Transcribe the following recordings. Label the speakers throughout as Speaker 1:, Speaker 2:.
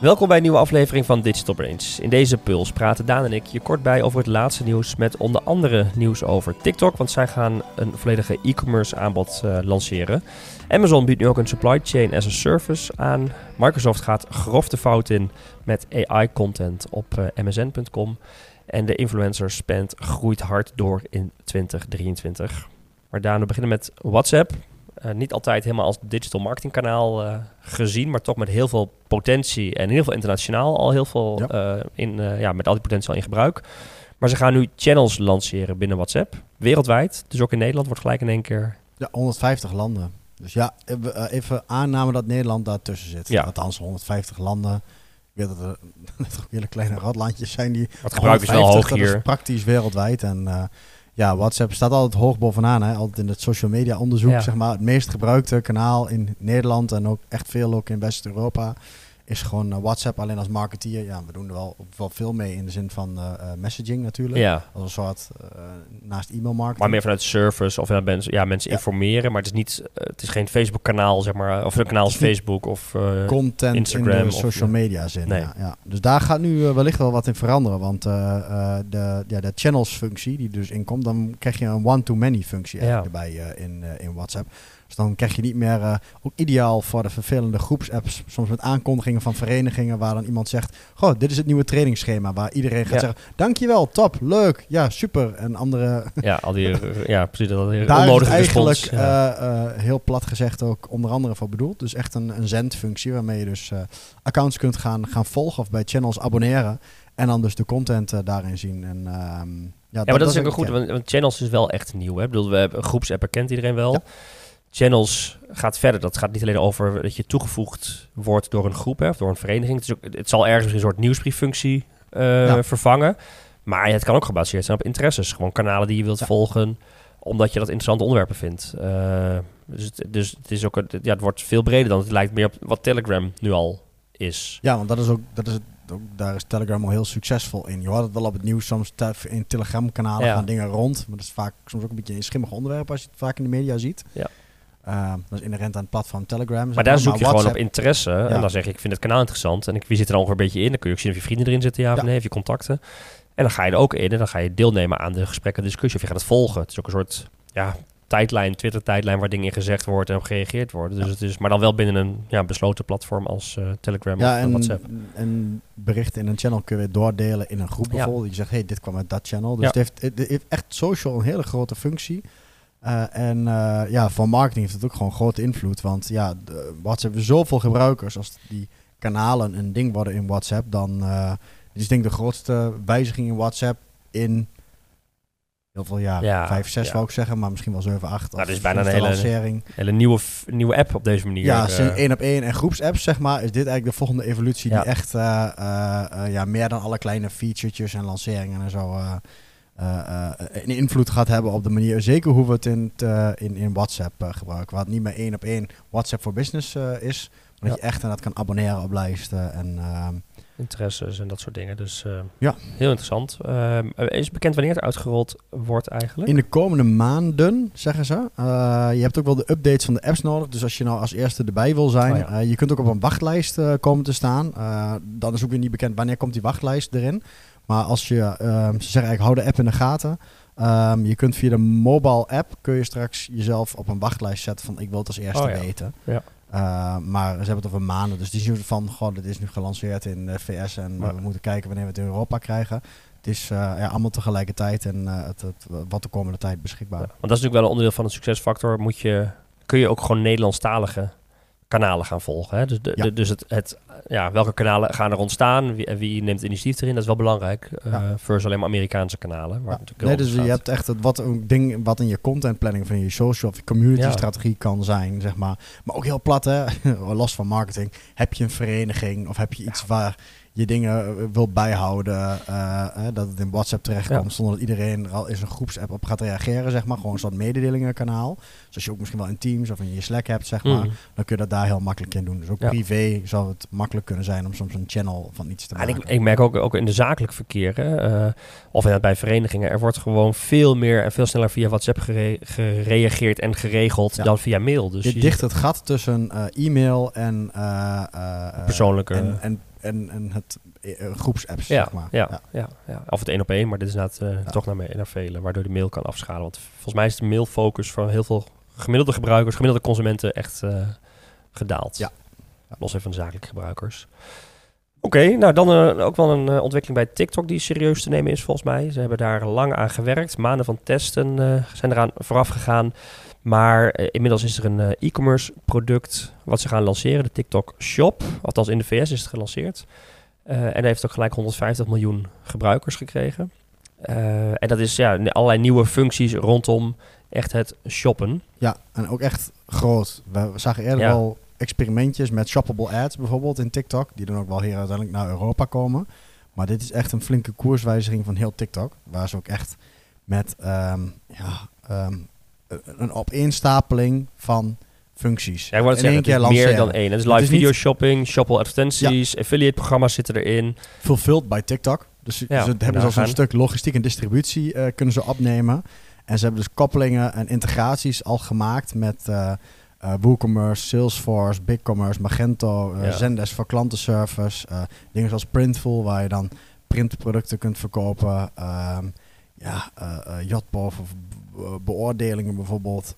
Speaker 1: Welkom bij een nieuwe aflevering van Digital Brains. In deze puls praten Daan en ik je kort bij over het laatste nieuws met onder andere nieuws over TikTok, want zij gaan een volledige e-commerce aanbod uh, lanceren. Amazon biedt nu ook een supply chain as a service aan. Microsoft gaat grof de fout in met AI-content op uh, msn.com. En de influencer spend groeit hard door in 2023. Maar Daan, we beginnen met WhatsApp. Uh, niet altijd helemaal als digital marketing kanaal uh, gezien, maar toch met heel veel potentie en heel veel internationaal al heel veel ja. Uh, in, ja, met al die potentie al in gebruik. Maar ze gaan nu channels lanceren binnen WhatsApp, wereldwijd. Dus ook in Nederland wordt gelijk in één keer...
Speaker 2: Ja, 150 landen. Dus ja, even aanname dat Nederland daartussen zit. Ja. Althans, 150 landen. Ik weet dat er toch kleine radlandjes zijn die...
Speaker 1: Wat gebruik is wel hoog hier.
Speaker 2: Is praktisch wereldwijd en ja, WhatsApp staat altijd hoog bovenaan. Hè? Altijd in het social media onderzoek, ja. zeg maar. Het meest gebruikte kanaal in Nederland en ook echt veel ook in West-Europa is gewoon uh, WhatsApp. Alleen als marketeer, ja, we doen er wel, wel veel mee in de zin van uh, uh, messaging natuurlijk.
Speaker 1: Ja.
Speaker 2: Als een soort naast e-mail marketing.
Speaker 1: Maar meer vanuit service of ja, mensen, ja, mensen ja. informeren. Maar het is niet, het is geen Facebook kanaal, zeg maar. Of een kanaal als Facebook of
Speaker 2: content
Speaker 1: Instagram
Speaker 2: in de social media zin. Nee. Ja, ja, Dus daar gaat nu wellicht wel wat in veranderen. Want de, ja, de channels functie die dus inkomt, dan krijg je een one-to-many functie erbij in, in WhatsApp. Dus dan krijg je niet meer, uh, ook ideaal voor de vervelende groepsapps, soms met aankondigingen van verenigingen, waar dan iemand zegt, goh, dit is het nieuwe trainingsschema, waar iedereen gaat ja. zeggen, dankjewel, top, leuk, ja, super. En andere...
Speaker 1: Ja, al die, ja precies, al die
Speaker 2: Daar
Speaker 1: onnodige
Speaker 2: is eigenlijk,
Speaker 1: ja.
Speaker 2: uh, uh, heel plat gezegd, ook onder andere voor bedoeld. Dus echt een, een zendfunctie, waarmee je dus accounts kunt gaan, gaan volgen of bij channels abonneren. En dan dus de content daarin zien. En, ehm, ja,
Speaker 1: ja, maar dat, is ook goed, want, want, channels is wel echt nieuw. Hè? Ik bedoel, we hebben groepsapp, kent iedereen wel. Ja. Channels gaat verder. Dat gaat niet alleen over dat je toegevoegd wordt door een groep hè, of door een vereniging. Het, is ook, het zal ergens een soort nieuwsbrieffunctie uh, ja. vervangen. Maar het kan ook gebaseerd zijn op interesses. Gewoon kanalen die je wilt ja. volgen, omdat je dat interessante onderwerpen vindt. Uh, dus, het, dus het, is ook, ja, het wordt veel breder dan het lijkt meer op wat Telegram nu al is.
Speaker 2: Ja, want dat is ook, dat is het, ook, daar is Telegram al heel succesvol in. Je hoort het wel op het nieuws, soms in Telegram-kanalen ja. gaan dingen rond. Maar dat is vaak soms ook een beetje een schimmig onderwerp als je het vaak in de media ziet.
Speaker 1: Ja.
Speaker 2: Uh, dat is inherent aan het platform Telegram.
Speaker 1: Maar, maar daar zoek je maar gewoon op interesse. Ja. En dan zeg je, ik vind het kanaal interessant. En ik, wie zit er ongeveer een beetje in? Dan kun je ook zien of je vrienden erin zitten, ja, of nee, of je contacten. En dan ga je er ook in en dan ga je deelnemen aan de gesprekken, discussie. Of je gaat het volgen. Het is ook een soort ja, tijdlijn, Twitter-tijdlijn waar dingen in gezegd worden en op gereageerd worden. Dus ja. het is, maar dan wel binnen een ja, besloten platform als uh, Telegram
Speaker 2: ja,
Speaker 1: of
Speaker 2: en,
Speaker 1: WhatsApp.
Speaker 2: En berichten in een channel kun je doordelen in een groep bijvoorbeeld. Je zegt, hey, dit kwam uit dat channel. Dus het heeft, het, heeft echt social een hele grote functie. Uh, en uh, ja, voor marketing heeft het ook gewoon grote invloed. Want ja, de, WhatsApp heeft zoveel gebruikers. Als die kanalen een ding worden in WhatsApp, dan uh, is denk ik de grootste wijziging in WhatsApp in heel veel jaar. Ja, vijf, zes ja. wou ik zeggen, maar misschien wel zeven, acht.
Speaker 1: Nou, dat is bijna een hele, hele nieuwe, nieuwe app op deze manier.
Speaker 2: Ja, sinds één op één en groepsapps, zeg maar, is dit eigenlijk de volgende evolutie ja. die echt ja, meer dan alle kleine featuretjes en lanceringen en zo een invloed gaat hebben op de manier, zeker hoe we het in, uh, in, in WhatsApp gebruiken. Waar het niet meer één op één WhatsApp voor Business is, maar dat je echt inderdaad kan abonneren op lijsten en ehm,
Speaker 1: interesses en dat soort dingen. Dus ja. heel interessant. is bekend wanneer het uitgerold wordt eigenlijk?
Speaker 2: In de komende maanden, zeggen ze. je hebt ook wel de updates van de apps nodig. Dus als je nou als eerste erbij wil zijn, oh, ja. je kunt ook op een wachtlijst komen te staan. dan is ook weer niet bekend wanneer komt die wachtlijst erin. Maar als je, um, ze zeggen eigenlijk, hou de app in de gaten. Um, je kunt via de mobile app, kun je straks jezelf op een wachtlijst zetten van ik wil het als eerste
Speaker 1: oh, ja.
Speaker 2: weten.
Speaker 1: Ja.
Speaker 2: Uh, maar ze hebben het over maanden, dus die zien van, goh, dit is nu gelanceerd in de VS en ja. we moeten kijken wanneer we het in Europa krijgen. Het is uh, ja, allemaal tegelijkertijd en uh, het, het, wat de komende tijd beschikbaar.
Speaker 1: Want dat is natuurlijk wel een onderdeel van een succesfactor. Moet je, kun je ook gewoon Nederlandstalige kanalen gaan volgen. Hè? Dus, de, ja. de, dus het, het, ja, welke kanalen gaan er ontstaan? Wie, wie neemt initiatief erin? Dat is wel belangrijk. Ja. Uh, versus alleen maar Amerikaanse kanalen. Waar
Speaker 2: ja. Nee, dus je hebt echt het, wat een ding wat in je contentplanning van je social of je community strategie kan zijn, zeg maar. Maar ook heel plat, hè? los van marketing. Heb je een vereniging of heb je iets waar je dingen wil bijhouden, uh, dat het in WhatsApp terechtkomt, ja. zonder dat iedereen er al is een groepsapp op gaat reageren, zeg maar. Gewoon een soort mededelingenkanaal. Dus als je ook misschien wel in Teams of in je Slack hebt, zeg maar, mm. dan kun je dat daar heel makkelijk in doen. Dus ook ja. privé zou het makkelijk kunnen zijn om soms een channel van iets te maken.
Speaker 1: En ik, ik merk ook, ook in de zakelijk verkeer, hè, uh, of inderdaad bij verenigingen, er wordt gewoon veel meer en veel sneller via WhatsApp gere gereageerd en geregeld ja. dan via mail. Dus
Speaker 2: je dicht het gat tussen uh, e-mail en
Speaker 1: persoonlijke
Speaker 2: en, en en, en het uh, groepsapps,
Speaker 1: ja,
Speaker 2: zeg maar.
Speaker 1: Ja, ja. Ja, ja, Of het één op één, maar dit is inderdaad uh, toch naar, naar velen, waardoor de mail kan afschalen. Want volgens mij is de mailfocus voor heel veel gemiddelde gebruikers, gemiddelde consumenten echt gedaald.
Speaker 2: Ja.
Speaker 1: Los even van de zakelijke gebruikers. Oké, nou dan uh, ook wel een uh, ontwikkeling bij TikTok die serieus te nemen is volgens mij. Ze hebben daar lang aan gewerkt. Maanden van testen uh, zijn eraan vooraf gegaan. Maar inmiddels is er een e-commerce product wat ze gaan lanceren, de TikTok Shop. Althans in de VS is het gelanceerd. en dat heeft ook gelijk 150 miljoen gebruikers gekregen. en dat is ja, allerlei nieuwe functies rondom echt het shoppen.
Speaker 2: Ja, en ook echt groot. We zagen eerder ja. al experimentjes met shoppable ads bijvoorbeeld in TikTok, die dan ook wel hier uiteindelijk naar Europa komen. Maar dit is echt een flinke koerswijziging van heel TikTok, waar ze ook echt met um, ja, um, een opeenstapeling van functies.
Speaker 1: Ja, ik wou het zeggen, is meer dan één. Het is live video shopping, shoppable advertenties, ja. affiliate programma's zitten erin.
Speaker 2: Fulfilled bij TikTok. Dus ja, ze hebben zelfs een stuk logistiek en distributie uh, kunnen ze opnemen. En ze hebben dus koppelingen en integraties al gemaakt met uh, uh, WooCommerce, Salesforce, BigCommerce, Magento, ja. Zendesk voor klantenservice. Dingen zoals Printful, waar je dan printproducten kunt verkopen. Uh, ja, Jotpo voor beoordelingen bijvoorbeeld.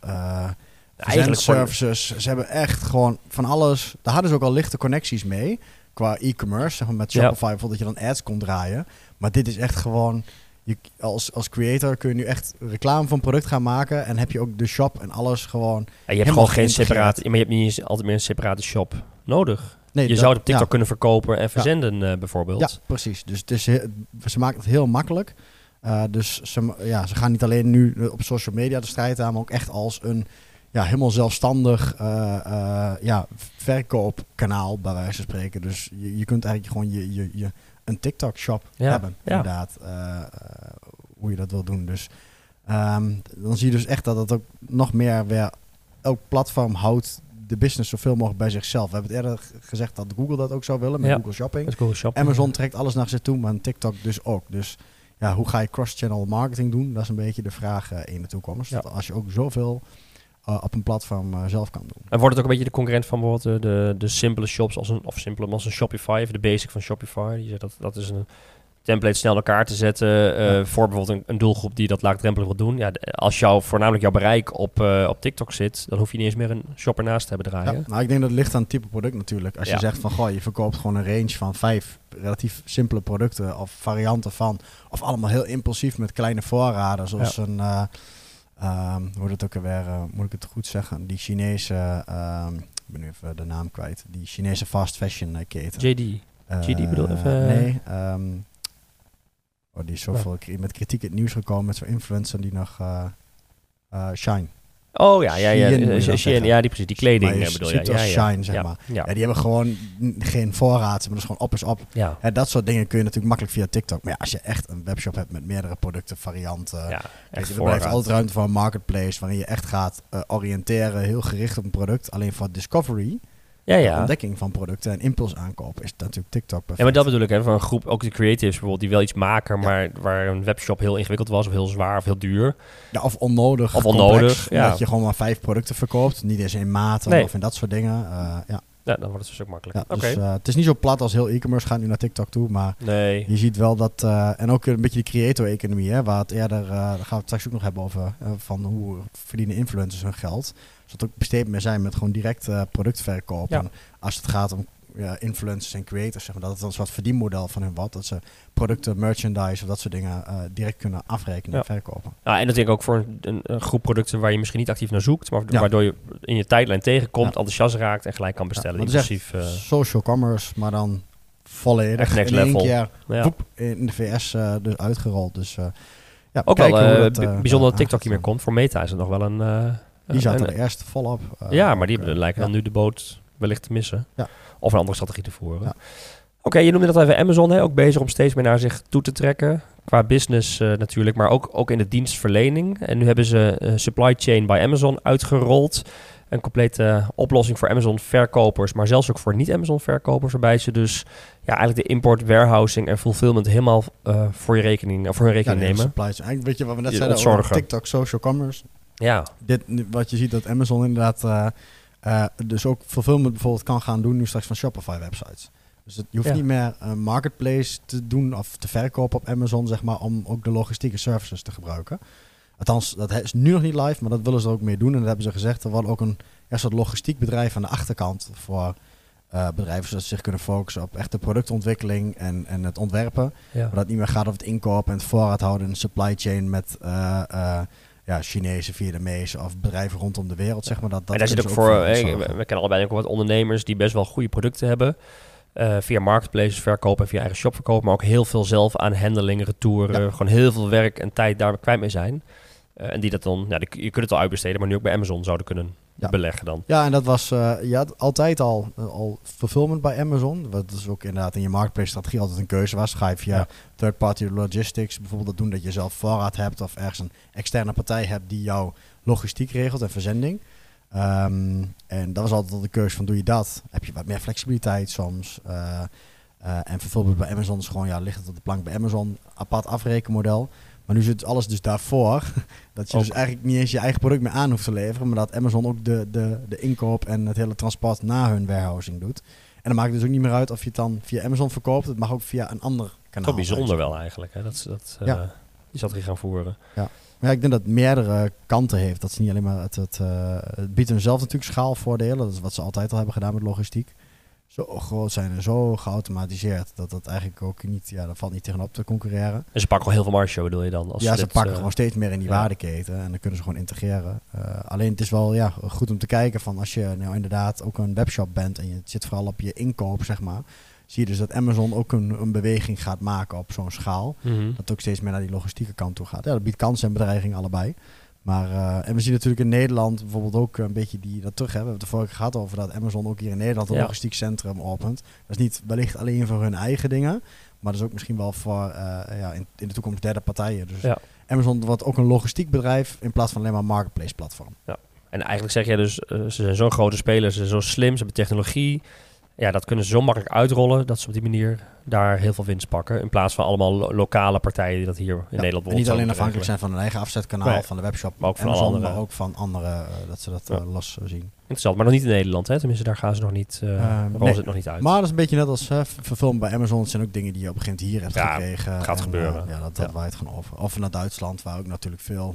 Speaker 2: Eigenlijk services. Ze hebben echt gewoon van alles. Daar hadden ze ook al lichte connecties mee. Qua e-commerce, zeg maar met Shopify ja. bijvoorbeeld, dat je dan ads kon draaien. Maar dit is echt gewoon je, als, als creator kun je nu echt reclame van product gaan maken. En heb je ook de shop en alles gewoon.
Speaker 1: Je hebt gewoon geen separate. Maar je hebt niet eens altijd meer een separate shop nodig. Nee, je dat, zou het op TikTok ja. kunnen verkopen en verzenden, ja. uh, bijvoorbeeld.
Speaker 2: Ja, precies. Dus het is, ze maken het heel makkelijk. Uh, dus ze, ja, ze gaan niet alleen nu op social media de strijd aan, maar ook echt als een ja, helemaal zelfstandig uh, ja, verkoopkanaal, bij wijze van spreken. Dus je, je kunt eigenlijk gewoon je, je, je een TikTok-shop
Speaker 1: ja,
Speaker 2: hebben,
Speaker 1: ja.
Speaker 2: inderdaad. Uh, hoe je dat wil doen. Dus um, dan zie je dus echt dat het ook nog meer weer... Elk platform houdt de business zoveel mogelijk bij zichzelf. We hebben het eerder gezegd dat Google dat ook zou willen met
Speaker 1: ja,
Speaker 2: Google Shopping.
Speaker 1: Met Google Shopping.
Speaker 2: Amazon trekt alles naar zich toe, maar TikTok dus ook. Dus ja, hoe ga je cross-channel marketing doen? Dat is een beetje de vraag uh, in de toekomst. Als je ook zoveel uh, op een platform uh, zelf kan doen.
Speaker 1: En wordt het ook een beetje de concurrent van bijvoorbeeld de, de, de simpele shops als een of simpele als een Shopify, of de basic van Shopify. Die zegt dat dat is een template snel elkaar te zetten uh, ja. voor bijvoorbeeld een, een, doelgroep die dat laagdrempelig wil doen. Ja, de, als jou voornamelijk jouw bereik op, uh, op TikTok zit, dan hoef je niet eens meer een shopper naast te hebben draaien.
Speaker 2: Ja, nou, ik denk dat het ligt aan het type product natuurlijk. Als je zegt van, goh, je verkoopt gewoon een range van vijf relatief simpele producten of varianten van, of allemaal heel impulsief met kleine voorraden, zoals een... Uh, Um, hoe het ook alweer, uh, moet ik het goed zeggen, die Chinese, um, ik ben nu even de naam kwijt, die Chinese fast fashion keten.
Speaker 1: JD. JD bedoel even?
Speaker 2: Nee, um, oh, die is zoveel ja. met kritiek in het nieuws gekomen met zo'n influencer die nog, Shine.
Speaker 1: Oh ja, ja, ja. Shein, Shein, ja, die precies, die kleding
Speaker 2: je
Speaker 1: bedoel
Speaker 2: je.
Speaker 1: Ja,
Speaker 2: ja, Shine, zeg
Speaker 1: ja,
Speaker 2: maar.
Speaker 1: Ja.
Speaker 2: Die hebben gewoon geen voorraad, maar dat is gewoon op is op.
Speaker 1: Ja.
Speaker 2: Ja, dat soort dingen kun je natuurlijk makkelijk via TikTok. Maar ja, als je echt een webshop hebt met meerdere producten, varianten,
Speaker 1: ja,
Speaker 2: er blijft altijd ruimte voor een marketplace waarin je echt gaat uh, oriënteren, heel gericht op een product. Alleen voor discovery,
Speaker 1: ja, ja.
Speaker 2: ontdekking van producten en impuls aankoop is natuurlijk TikTok perfect.
Speaker 1: Ja, maar dat bedoel ik, hè, van een groep, ook de creatives bijvoorbeeld, die wel iets maken, maar waar een webshop heel ingewikkeld was, of heel zwaar, of heel duur.
Speaker 2: Ja, of onnodig.
Speaker 1: Of onnodig, ja.
Speaker 2: Dat je gewoon maar vijf producten verkoopt, niet eens in maten
Speaker 1: nee.
Speaker 2: of in dat soort dingen. Uh, ja.
Speaker 1: Ja, dan wordt het dus ook makkelijk.
Speaker 2: Ja, dus, uh, het is niet zo plat als heel e-commerce gaat nu naar TikTok toe, maar
Speaker 1: nee.
Speaker 2: je ziet wel dat... Uh, en ook een beetje de creator-economie, hè, waar het eerder... Uh, daar gaan we het straks ook nog hebben over, van hoe verdienen influencers hun geld. Dus dat ook besteed meer zijn met gewoon direct productverkoop.
Speaker 1: Ja.
Speaker 2: En als het gaat om ja, influencers en creators, zeg maar, dat het een soort verdienmodel van hun wat. Dat ze producten, merchandise of dat soort dingen uh, direct kunnen afrekenen
Speaker 1: Ja.
Speaker 2: en verkopen.
Speaker 1: Ja, en natuurlijk ook voor een, groep producten waar je misschien niet actief naar zoekt, maar
Speaker 2: Ja.
Speaker 1: waardoor je in je tijdlijn tegenkomt, enthousiast raakt en gelijk kan bestellen. inclusief, eh,
Speaker 2: Social commerce, maar dan volledig
Speaker 1: Echt next
Speaker 2: in één
Speaker 1: level.
Speaker 2: keer
Speaker 1: ja.
Speaker 2: woep, in de VS eh, dus uitgerold. Dus uh, ja,
Speaker 1: Ook wel eh,
Speaker 2: dat, eh,
Speaker 1: bijzonder dat
Speaker 2: eh,
Speaker 1: TikTok hier meer komt. Voor Meta is het nog wel een... eh,
Speaker 2: Die zaten er eerst volop. eh,
Speaker 1: ja, maar die
Speaker 2: eh,
Speaker 1: lijken dan nu de boot wellicht te missen.
Speaker 2: Ja.
Speaker 1: Of een andere strategie te voeren.
Speaker 2: Ja.
Speaker 1: Oké, je noemde dat even Amazon, hè, ook bezig om steeds meer naar zich toe te trekken. Qua business eh, natuurlijk, maar ook, ook in de dienstverlening. En nu hebben ze eh, supply chain bij Amazon uitgerold. Een complete eh, oplossing voor Amazon verkopers, maar zelfs ook voor niet-Amazon verkopers. Waarbij ze dus ja, eigenlijk de import, warehousing en fulfillment helemaal voor je rekening, of voor hun
Speaker 2: Ja,
Speaker 1: rekening
Speaker 2: hele
Speaker 1: nemen.
Speaker 2: supply chain. Weet je wat we net zeiden over. TikTok, social commerce.
Speaker 1: Ja,
Speaker 2: Dit, wat je ziet dat Amazon inderdaad eh, dus ook fulfillment bijvoorbeeld kan gaan doen nu straks van Shopify websites. Dus het, je hoeft niet meer een marketplace te doen of te verkopen op Amazon, zeg maar, om ook de logistieke services te gebruiken. Althans, dat is nu nog niet live, maar dat willen ze ook mee doen. En dat hebben ze gezegd. Er wordt ook een ja, soort logistiek bedrijf aan de achterkant voor uh, bedrijven zodat ze zich kunnen focussen op echte productontwikkeling en, en het ontwerpen. Ja. Maar dat niet meer gaat over het inkopen en het voorraad houden en supply chain met uh, ja, Chinese, Vietnamese of bedrijven rondom de wereld. Zeg maar, dat, dat
Speaker 1: en daar zit ook voor, we, kennen allebei ook wat ondernemers die best wel goede producten hebben. via marketplaces verkopen en via eigen shop verkopen, maar ook heel veel zelf aan handeling, retouren, gewoon heel veel werk en tijd daar kwijt mee zijn. En die dat dan, ja, je kunt het al uitbesteden, maar nu ook bij Amazon zouden kunnen ja. beleggen dan.
Speaker 2: Ja, en dat was uh, ja, altijd al, uh, al fulfillment bij Amazon. Wat dus ook inderdaad in je marketplace-strategie altijd een keuze was. Ga je via third-party logistics bijvoorbeeld dat doen dat je zelf voorraad hebt of ergens een externe partij hebt die jouw logistiek regelt en verzending. Um, en dat was altijd de keuze van doe je dat, heb je wat meer flexibiliteit soms. Uh, en fulfillment bij Amazon is gewoon, ja, ligt het op de plank bij Amazon, apart afrekenmodel. Maar nu zit alles dus daarvoor. Dat je dus eigenlijk niet eens je eigen product meer aan hoeft te leveren. Maar dat Amazon ook de, de, de inkoop en het hele transport na hun warehousing doet. En dan maakt het dus ook niet meer uit of je het dan via Amazon verkoopt. Het mag ook via een ander kanaal.
Speaker 1: Toch bijzonder wel eigenlijk. Hè? Dat, dat, uh, ja. strategie gaan voeren.
Speaker 2: Ja. Maar ja, ik denk dat het meerdere kanten heeft. Dat is niet alleen maar het, het, uh, het biedt hun zelf natuurlijk schaalvoordelen. Dat is wat ze altijd al hebben gedaan met logistiek zo groot zijn en zo geautomatiseerd dat dat eigenlijk ook niet, ja, dat valt niet tegenop te concurreren.
Speaker 1: En ze pakken al heel veel marge, bedoel je dan?
Speaker 2: Als ja, ze pakken uh, gewoon steeds meer in die waardeketen en dan kunnen ze gewoon integreren. Uh, alleen het is wel ja, goed om te kijken van als je nou inderdaad ook een webshop bent en je zit vooral op je inkoop, zeg maar. Zie je dus dat Amazon ook een, een beweging gaat maken op zo'n schaal. Mm -hmm. Dat ook steeds meer naar die logistieke kant toe gaat. Ja, dat biedt kansen en bedreiging allebei. Maar, uh, en we zien natuurlijk in Nederland bijvoorbeeld ook een beetje die dat terug hebben. We hebben het de vorige gehad over dat Amazon ook hier in Nederland een ja. logistiek centrum opent. Dat is niet wellicht alleen voor hun eigen dingen, maar dat is ook misschien wel voor uh, ja, in, in, de toekomst derde partijen. Dus ja. Amazon wordt ook een logistiek bedrijf in plaats van alleen maar een marketplace platform.
Speaker 1: Ja. En eigenlijk zeg jij dus, uh, ze zijn zo'n grote spelers, ze zijn zo slim, ze hebben technologie ja, dat kunnen ze zo makkelijk uitrollen dat ze op die manier daar heel veel winst pakken. In plaats van allemaal lo lokale partijen die dat hier in ja, Nederland
Speaker 2: en niet alleen afhankelijk zijn van hun eigen afzetkanaal, nee. van de webshop, maar ook van Amazon, andere. maar ook van andere, uh, dat ze dat ja. uh, los zien.
Speaker 1: Interessant, maar nog niet in Nederland, hè? Tenminste, daar gaan ze nog niet, uh, nee. het nog niet uit.
Speaker 2: Maar dat is een beetje net als verfilmd bij Amazon. Het zijn ook dingen die je op een gegeven moment hier hebt
Speaker 1: ja,
Speaker 2: gekregen.
Speaker 1: Het gaat
Speaker 2: en,
Speaker 1: gebeuren.
Speaker 2: ja, dat, dat waait gewoon over. Of naar Duitsland, waar ook natuurlijk veel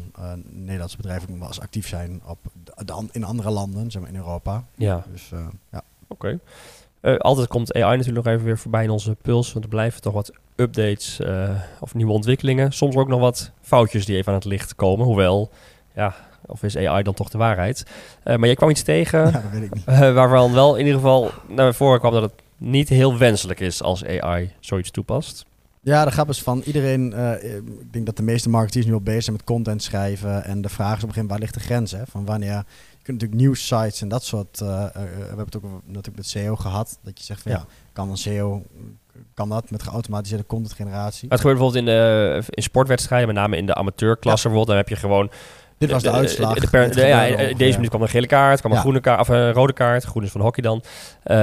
Speaker 2: Nederlandse bedrijven ook wel eens actief zijn op de, in andere landen, zeg maar in Europa.
Speaker 1: Ja.
Speaker 2: Dus ja.
Speaker 1: Oké. Okay. Uh, altijd komt AI natuurlijk nog even weer voorbij in onze puls. Want er blijven toch wat updates uh, of nieuwe ontwikkelingen. Soms ook nog wat foutjes die even aan het licht komen. Hoewel, ja, of is AI dan toch de waarheid? Uh, maar jij kwam iets tegen
Speaker 2: ja, dat weet ik niet.
Speaker 1: waarvan wel in ieder geval naar voren kwam dat het niet heel wenselijk is als AI zoiets toepast.
Speaker 2: Ja, de grap is van iedereen. ik denk dat de meeste marketeers nu al bezig zijn met content schrijven. En de vraag is op een gegeven moment: waar ligt de grens? Hè? Van wanneer natuurlijk nieuwsites en dat soort. Uh, uh, we hebben het ook natuurlijk met SEO gehad. Dat je zegt van ja, ja kan een SEO kan dat met geautomatiseerde content generatie.
Speaker 1: Het gebeurt bijvoorbeeld in, de, in sportwedstrijden, met name in de amateurklasse ja. bijvoorbeeld. Dan heb je gewoon.
Speaker 2: Dit was de, de uitslag.
Speaker 1: De, de de, ja, deze minuut kwam een gele kaart, kwam een groene kaart, of een rode kaart. Groen is van hockey dan. Uh,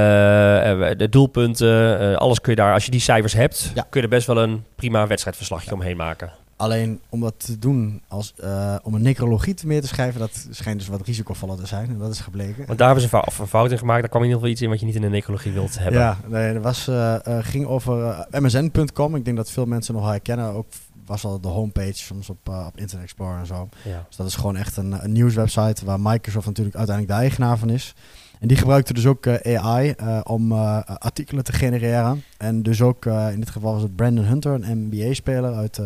Speaker 1: de doelpunten, alles kun je daar, als je die cijfers hebt, kun je er best wel een prima wedstrijdverslagje omheen maken.
Speaker 2: Alleen om dat te doen, als, uh, om een necrologie meer te schrijven, dat schijnt dus wat risicovoller te zijn. En dat is gebleken.
Speaker 1: Want daar hebben ze een, fout, een fout in gemaakt. Daar kwam in ieder geval iets in wat je niet in een necrologie wilt hebben.
Speaker 2: Ja, nee, er was, uh, uh, ging over msn.com. Ik denk dat veel mensen nog herkennen. Ook was al de homepage soms op, op Internet Explorer en zo. Ja. Dus dat is gewoon echt een, een nieuwswebsite waar Microsoft natuurlijk uiteindelijk de eigenaar van is. En die gebruikte dus ook AI om artikelen te genereren. En dus ook, in dit geval was het Brandon Hunter, een NBA-speler uit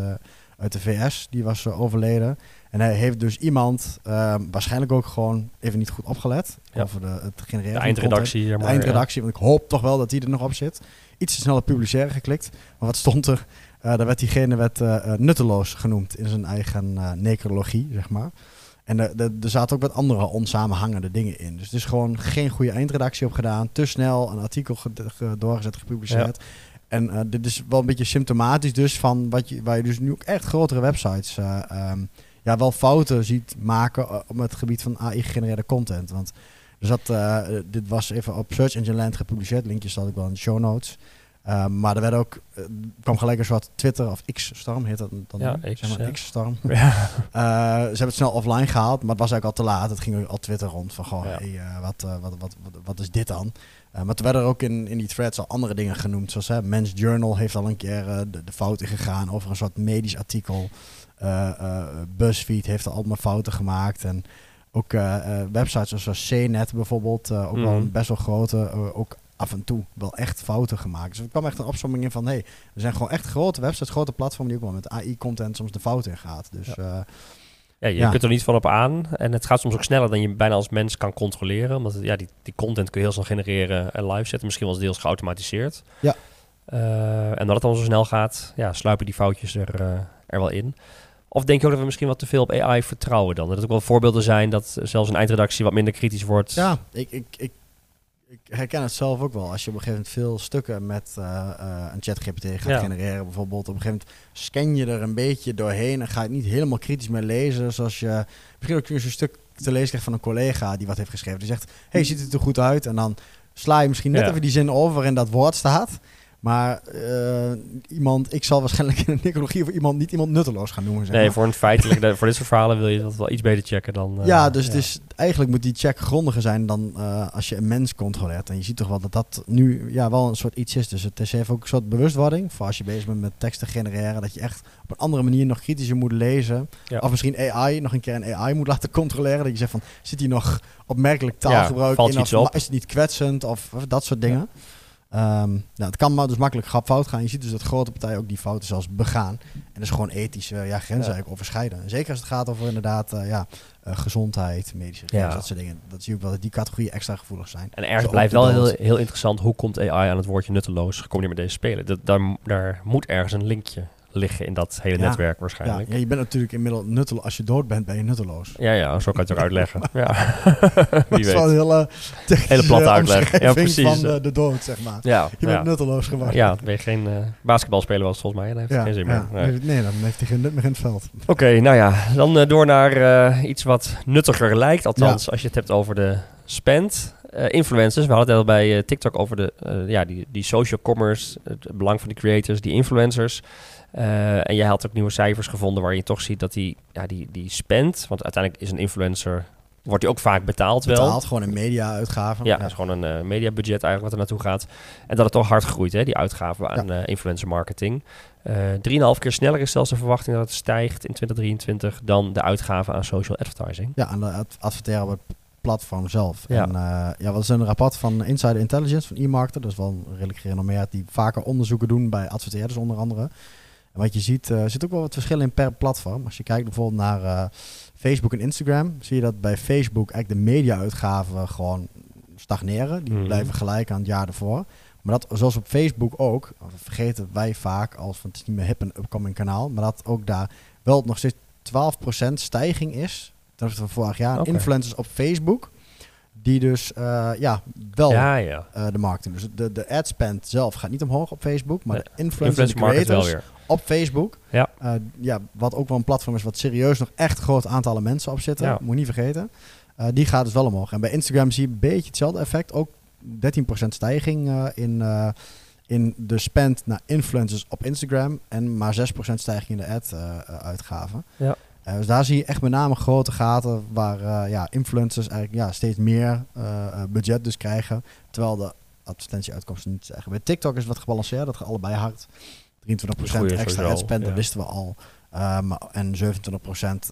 Speaker 2: uit de VS. Die was uh, overleden. En hij heeft dus iemand, uh, waarschijnlijk ook gewoon even niet goed opgelet. Ja. Over de, het genereren.
Speaker 1: De eindredactie.
Speaker 2: De, de eindredactie, want ik hoop toch wel dat die er nog op zit. Iets te snel op publiceren geklikt. Maar wat stond er? Uh, daar werd diegene werd, uh, nutteloos genoemd in zijn eigen necrologie, zeg maar. En er, er, er zaten ook wat andere onsamenhangende dingen in. Dus het is gewoon geen goede eindredactie op gedaan. Te snel een artikel doorgezet, gepubliceerd. Ja. En uh, dit is wel een beetje symptomatisch dus van wat je, waar je dus nu ook echt grotere websites uh, um, ja, wel fouten ziet maken uh, op het gebied van AI-gegenereerde content. Want er zat, dit was even op Search Engine Land gepubliceerd, linkjes zal ik wel in de show notes. Uh, maar er werd ook, uh, kwam gelijk een soort Twitter of X-storm, heet dat dan?
Speaker 1: Ja,
Speaker 2: X, zeg maar,
Speaker 1: ja.
Speaker 2: X-storm.
Speaker 1: Ja.
Speaker 2: Uh, ze hebben het snel offline gehaald, maar het was eigenlijk al te laat. Het ging al Twitter rond van, goh,
Speaker 1: Ja.
Speaker 2: hey, wat, wat, wat, wat, is dit dan? maar toen werden er ook in, in die threads al andere dingen genoemd. Zoals hè, Men's Journal heeft al een keer de, de fout ingegaan over een soort medisch artikel. BuzzFeed heeft er allemaal fouten gemaakt. En ook websites zoals CNET bijvoorbeeld, ook wel
Speaker 1: Mhm.
Speaker 2: een best wel grote, ook af en toe wel echt fouten gemaakt. Dus er kwam echt een opzomming in van... hey, er zijn gewoon echt grote websites, grote platformen... die ook wel met AI-content soms de fout in gaat. Dus ja,
Speaker 1: ja je kunt er niet van op aan. En het gaat soms ook sneller dan je bijna als mens kan controleren. Omdat het, ja, die, die content kun je heel snel genereren en live zetten. Misschien wel eens deels geautomatiseerd.
Speaker 2: Ja.
Speaker 1: Uh, en dat het dan zo snel gaat, ja, sluipen die foutjes er, uh, er wel in. Of denk je ook dat we misschien wat te veel op AI vertrouwen dan? Dat er ook wel voorbeelden zijn dat zelfs een eindredactie wat minder kritisch wordt.
Speaker 2: Ja, ik, ik, ik ik herken het zelf ook wel. Als je op een gegeven moment veel stukken met uh, uh, een ChatGPT gaat
Speaker 1: Ja.
Speaker 2: genereren, bijvoorbeeld, op een gegeven moment scan je er een beetje doorheen en ga je het niet helemaal kritisch meer lezen. Zoals je misschien ook een stuk te lezen krijgt van een collega die wat heeft geschreven. Die zegt: Hey, ziet het er goed uit? En dan sla je misschien net
Speaker 1: Ja.
Speaker 2: even die zin over waarin dat woord staat. Maar uh, iemand, ik zal waarschijnlijk in een ecologie voor iemand niet iemand nutteloos gaan noemen. Zeg
Speaker 1: nee,
Speaker 2: maar.
Speaker 1: voor een feitelijk, voor dit soort verhalen wil je dat wel iets beter checken dan. Uh,
Speaker 2: ja, dus, dus eigenlijk moet die check grondiger zijn dan uh, als je een mens controleert. En je ziet toch wel dat dat nu ja, wel een soort iets is. Dus het is heeft ook een soort bewustwording voor als je bezig bent met teksten genereren. Dat je echt op een andere manier nog kritischer moet lezen.
Speaker 1: Ja.
Speaker 2: Of misschien AI, nog een keer een AI moet laten controleren. Dat je zegt van, zit hier nog opmerkelijk
Speaker 1: Ja,
Speaker 2: taalgebruik
Speaker 1: valt
Speaker 2: in?
Speaker 1: iets
Speaker 2: Of
Speaker 1: op?
Speaker 2: is het niet kwetsend? Of, of dat soort dingen. Um, nou, het kan maar dus makkelijk grap fout gaan. Je ziet dus dat grote partijen ook die fouten zelfs begaan. En dat is gewoon ethisch uh, ja, grenzen
Speaker 1: Ja.
Speaker 2: eigenlijk overschrijden. En zeker als het gaat over inderdaad uh, ja, uh, gezondheid, medische
Speaker 1: Ja.
Speaker 2: dat soort dingen. Dat zie je ook wel dat die categorieën extra gevoelig zijn.
Speaker 1: En ergens blijft wel heel, heel interessant hoe komt AI aan het woordje nutteloos gecombineerd met deze spelen. Dat, daar, daar moet ergens een linkje liggen in dat hele
Speaker 2: Ja.
Speaker 1: netwerk waarschijnlijk.
Speaker 2: ja, je bent natuurlijk inmiddels nutteloos. Als je dood bent, ben je nutteloos.
Speaker 1: Ja, ja, zo kan je het ook uitleggen. ja.
Speaker 2: Dat
Speaker 1: Wie
Speaker 2: is wel een
Speaker 1: weet.
Speaker 2: hele,
Speaker 1: Hele platte uitleg. Ja, precies.
Speaker 2: van de, de dood, zeg maar.
Speaker 1: Ja,
Speaker 2: Je bent nutteloos geworden.
Speaker 1: ja, ben je geen eh basketbalspeler was volgens mij. Dan heeft geen zin
Speaker 2: ja.
Speaker 1: meer. Nee.
Speaker 2: Dan heeft hij geen nut meer in het veld.
Speaker 1: Oké, nou ja, dan eh, door naar eh, iets wat nuttiger lijkt. Althans, als je het hebt over de spend. Influencers, we hadden het al bij TikTok over de, ja, die, die social commerce, het belang van die creators, die influencers. Eh, en jij had ook nieuwe cijfers gevonden waarin je toch ziet dat die, ja, die, die spend, want uiteindelijk is een influencer, wordt die ook vaak betaald wel.
Speaker 2: Betaald gewoon een media-uitgave.
Speaker 1: Ja, dat is gewoon een eh, mediabudget eigenlijk wat er naartoe gaat. En dat het toch hard groeit, hè, die uitgaven aan eh, influencer marketing. 3,5 keer sneller is zelfs de verwachting dat het stijgt in 2023 dan de uitgaven aan social advertising.
Speaker 2: Ja, aan de ad- adverteren op het platform zelf.
Speaker 1: Ja.
Speaker 2: En uh, ja, wat is een rapport van Insider Intelligence van e-marketer. Dat is wel een redelijk gerenommeerd. Die vaker onderzoeken doen bij adverteerders onder andere. En wat je ziet, uh, er zit ook wel wat verschillen in per platform. Als je kijkt bijvoorbeeld naar uh, Facebook en Instagram, zie je dat bij Facebook eigenlijk de media-uitgaven gewoon stagneren. Die
Speaker 1: Mhm.
Speaker 2: blijven gelijk aan het jaar ervoor. Maar dat, zoals op Facebook ook, vergeten wij vaak als het is niet meer hip en upcoming kanaal, maar dat ook daar wel nog steeds 12% stijging is ten opzichte van vorig jaar. Influencers op Facebook, die dus uh, ja, wel
Speaker 1: Ja, ja.
Speaker 2: uh, de markt doen. Dus de, de ad spend zelf gaat niet omhoog op Facebook, maar de influencers,
Speaker 1: Influencer
Speaker 2: de
Speaker 1: market wel
Speaker 2: creators
Speaker 1: weer.
Speaker 2: op Facebook,
Speaker 1: Ja.
Speaker 2: uh, ja, wat ook wel een platform is wat serieus nog echt groot aantallen mensen op zitten, moet je niet vergeten. Die gaat dus wel omhoog. En bij Instagram zie je een beetje hetzelfde effect, ook 13% stijging in, in de spend naar influencers op Instagram en maar 6% stijging in de ad-uitgaven.
Speaker 1: Ja.
Speaker 2: Uh, dus daar zie je echt met name grote gaten waar uh, ja, influencers eigenlijk ja, steeds meer uh, budget dus krijgen. Terwijl de advertentieuitkomsten niet zeggen. Bij TikTok is het wat gebalanceerd, dat gaat allebei hard. 23% extra ad spend, dat wisten we al. Um, en 27%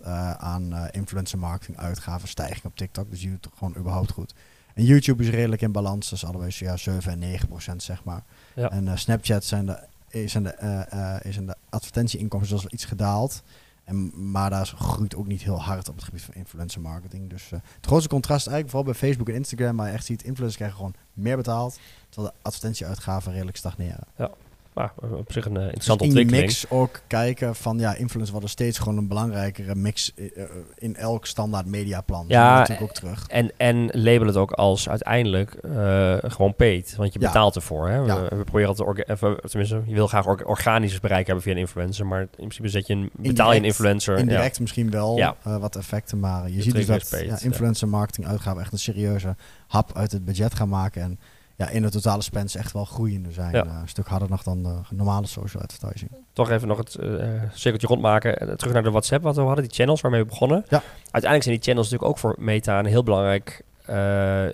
Speaker 2: uh, aan uh, influencer marketing uitgaven stijging op TikTok. Dus je doet het gewoon überhaupt goed. En YouTube is redelijk in balans. Dus we ja, 7 en 9% zeg maar.
Speaker 1: Ja.
Speaker 2: En uh, Snapchat zijn de, is, de, uh, is in de advertentieinkomsten zelfs iets gedaald. En, maar daar groeit ook niet heel hard op het gebied van influencer marketing. Dus uh, het grootste contrast eigenlijk vooral bij Facebook en Instagram, waar je echt ziet, influencers krijgen gewoon meer betaald, terwijl de advertentieuitgaven redelijk stagneren.
Speaker 1: Ja. Maar op zich een uh, interessante
Speaker 2: dus in
Speaker 1: ontwikkeling.
Speaker 2: mix ook kijken van ja, influencers worden steeds gewoon een belangrijkere mix uh, in elk standaard mediaplan.
Speaker 1: Ja,
Speaker 2: natuurlijk ook terug.
Speaker 1: En, en label het ook als uiteindelijk uh, gewoon paid, want je
Speaker 2: Ja.
Speaker 1: betaalt ervoor. Hè?
Speaker 2: Ja.
Speaker 1: We, we proberen altijd, even, tenminste, je wil graag or organisch bereik hebben via een influencer, maar in principe zet je een, betaal je een influencer.
Speaker 2: Indirect misschien wel
Speaker 1: Ja.
Speaker 2: uh, wat effecten, maar je
Speaker 1: De
Speaker 2: ziet dus dat
Speaker 1: paid,
Speaker 2: ja,
Speaker 1: ja.
Speaker 2: influencer marketing uitgaven echt een serieuze hap uit het budget gaan maken. En ja, in de totale spends echt wel groeiende zijn.
Speaker 1: Ja.
Speaker 2: Eh, een stuk harder nog dan de normale social advertising.
Speaker 1: Toch even nog het eh cirkeltje rondmaken. Eh, terug naar de WhatsApp wat we hadden, die channels waarmee we begonnen.
Speaker 2: Ja.
Speaker 1: Uiteindelijk zijn die channels natuurlijk ook voor Meta een heel belangrijk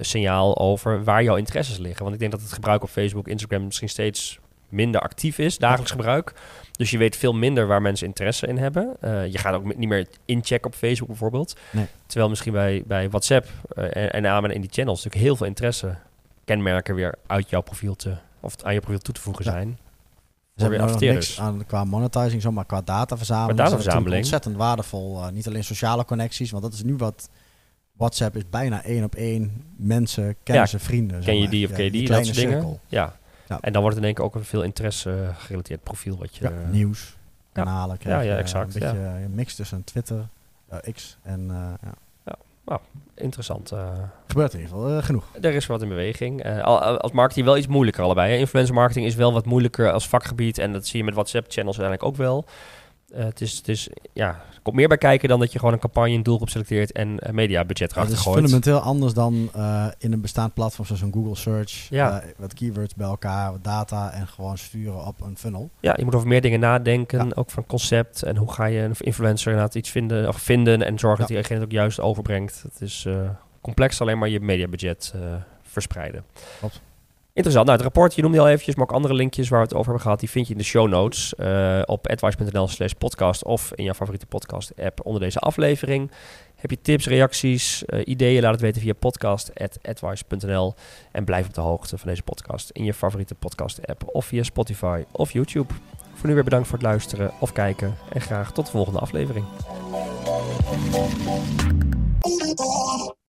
Speaker 1: signaal over waar jouw interesses liggen. Want ik denk dat het gebruik op Facebook, Instagram misschien steeds minder actief is, dagelijks gebruik. Dus je weet veel minder waar mensen interesse in hebben. Je gaat ook niet meer inchecken op Facebook bijvoorbeeld.
Speaker 2: Nee.
Speaker 1: Terwijl misschien bij, bij WhatsApp en, en in die channels natuurlijk heel veel interesse kenmerken weer uit jouw profiel te, of aan je profiel toe te voegen
Speaker 2: Ja.
Speaker 1: zijn.
Speaker 2: Ze hebben er nog niks aan qua monetizing, zo, maar qua dataverzameling.
Speaker 1: Qua
Speaker 2: is dat
Speaker 1: dataverzameling.
Speaker 2: ontzettend waardevol. Eh, niet alleen sociale connecties, want dat is nu wat... WhatsApp is bijna één op één mensen, kennissen, vrienden. zeg
Speaker 1: Ken je die of
Speaker 2: Ja,
Speaker 1: ken je die, dat dingen. Ja.
Speaker 2: Ja.
Speaker 1: En dan wordt het in één keer ook een veel interesse eh, gerelateerd profiel wat je...
Speaker 2: Ja,
Speaker 1: eh,
Speaker 2: nieuws, kanalen. krijg
Speaker 1: Ja, ja, exact,
Speaker 2: Een beetje een mix tussen Twitter, X en... eh, ja.
Speaker 1: interessant. eh.
Speaker 2: Gebeurt in ieder geval eh, genoeg.
Speaker 1: er is wat in beweging. Eh, al- al- als marketing wel iets moeilijker allebei. Hè. Influencer marketing is wel wat moeilijker als vakgebied. En dat zie je met WhatsApp-channels uiteindelijk ook wel. Eh, het, is, het is, ja, er komt meer bij kijken dan dat je gewoon een campagne, een doelgroep selecteert en een mediabudget
Speaker 2: Het
Speaker 1: erachter
Speaker 2: is
Speaker 1: gooit.
Speaker 2: fundamenteel anders dan eh, in een bestaand platform zoals een Google Search.
Speaker 1: Ja.
Speaker 2: Eh, wat keywords bij elkaar, wat data en gewoon sturen op een funnel.
Speaker 1: Ja, je moet over meer dingen nadenken.
Speaker 2: Ja.
Speaker 1: Ook van concept. En hoe ga je een influencer inderdaad iets vinden, of vinden en zorgen
Speaker 2: Ja.
Speaker 1: dat diegene het ook juist overbrengt. Het is complex alleen maar je mediabudget verspreiden.
Speaker 2: Klopt.
Speaker 1: Interessant. Nou, het rapport, je noemde al eventjes, maar ook andere linkjes waar we het over hebben gehad, die vind je in de show notes eh, op advice.nl slash podcast of in jouw favoriete podcast app onder deze aflevering. Heb je tips, reacties, eh, ideeën, laat het weten via podcast.advice.nl en blijf op de hoogte van deze podcast in je favoriete podcast app of via Spotify of YouTube. Voor nu weer bedankt voor het luisteren of kijken en graag tot de volgende aflevering.